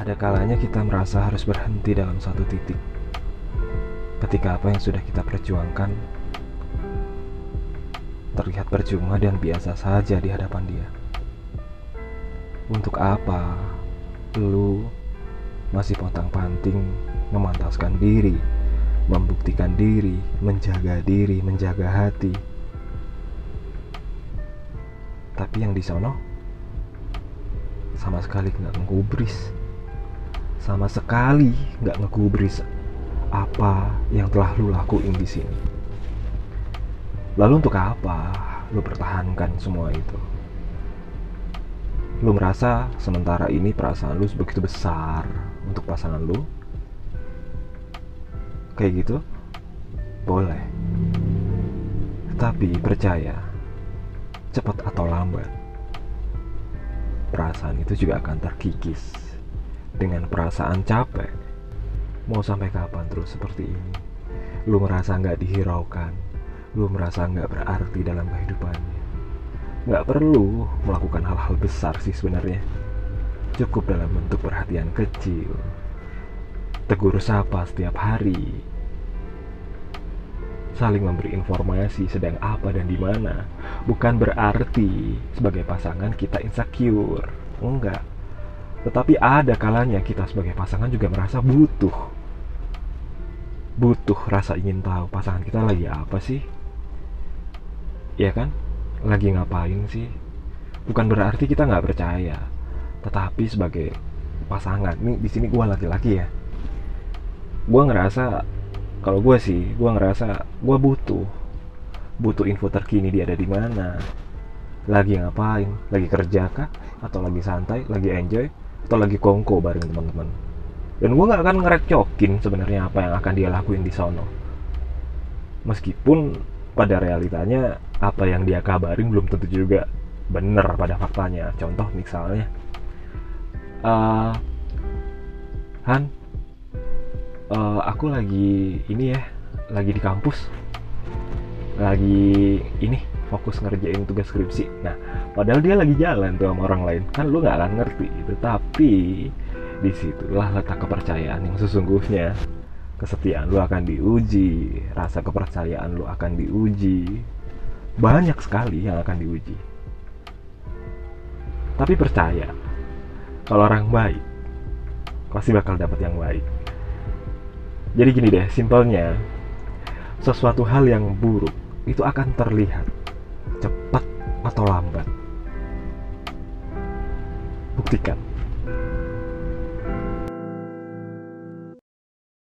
Ada kalanya kita merasa harus berhenti dalam satu titik. Ketika apa yang sudah kita perjuangkan terlihat percuma dan biasa saja di hadapan dia. Untuk apa lu masih pontang-panting memantaskan diri, membuktikan diri, menjaga diri, menjaga hati. Tapi yang di sono sama sekali nggak ngegubris, sama sekali nggak ngegubris apa yang telah lu lakuin di sini. Lalu untuk apa lu pertahankan semua itu? Lu merasa sementara ini perasaan lu begitu besar untuk pasangan lu? Kayak gitu? Boleh. Tapi percaya, cepat atau lambat, perasaan itu juga akan terkikis dengan perasaan capek. Mau sampai kapan terus seperti ini? Lu merasa nggak dihiraukan, lu merasa nggak berarti dalam kehidupannya? Nggak perlu melakukan hal-hal besar sih sebenarnya. Cukup dalam bentuk perhatian kecil. Tegur sapa setiap hari. Saling memberi informasi sedang apa dan di mana. Bukan berarti sebagai pasangan kita insecure. Enggak tetapi ada kalanya kita sebagai pasangan juga merasa butuh. Butuh rasa ingin tahu pasangan kita lagi apa sih? Ya kan? Lagi ngapain sih? Bukan berarti kita nggak percaya. Tetapi sebagai pasangan ini di sini gue laki-laki ya. Gue ngerasa kalau gue sih gue ngerasa gue butuh. Butuh info terkini dia ada di mana lagi ngapain lagi kerja kah atau lagi santai lagi enjoy atau lagi kongko bareng teman-teman. Dan gue nggak akan ngerecokin sebenarnya apa yang akan dia lakuin di sono. Meskipun pada realitanya apa yang dia kabarin belum tentu juga benar pada faktanya. Contoh misalnya uh, Han uh, aku lagi ini ya lagi di kampus lagi ini fokus ngerjain tugas skripsi. Nah padahal dia lagi jalan tuh sama orang lain kan lu nggak akan ngerti itu tapi di situlah letak kepercayaan yang sesungguhnya kesetiaan lu akan diuji rasa kepercayaan lu akan diuji banyak sekali yang akan diuji. Tapi percaya, kalau orang baik, pasti bakal dapat yang baik. Jadi gini deh, simpelnya, sesuatu hal yang buruk itu akan terlihat cepat atau lambat. óptica.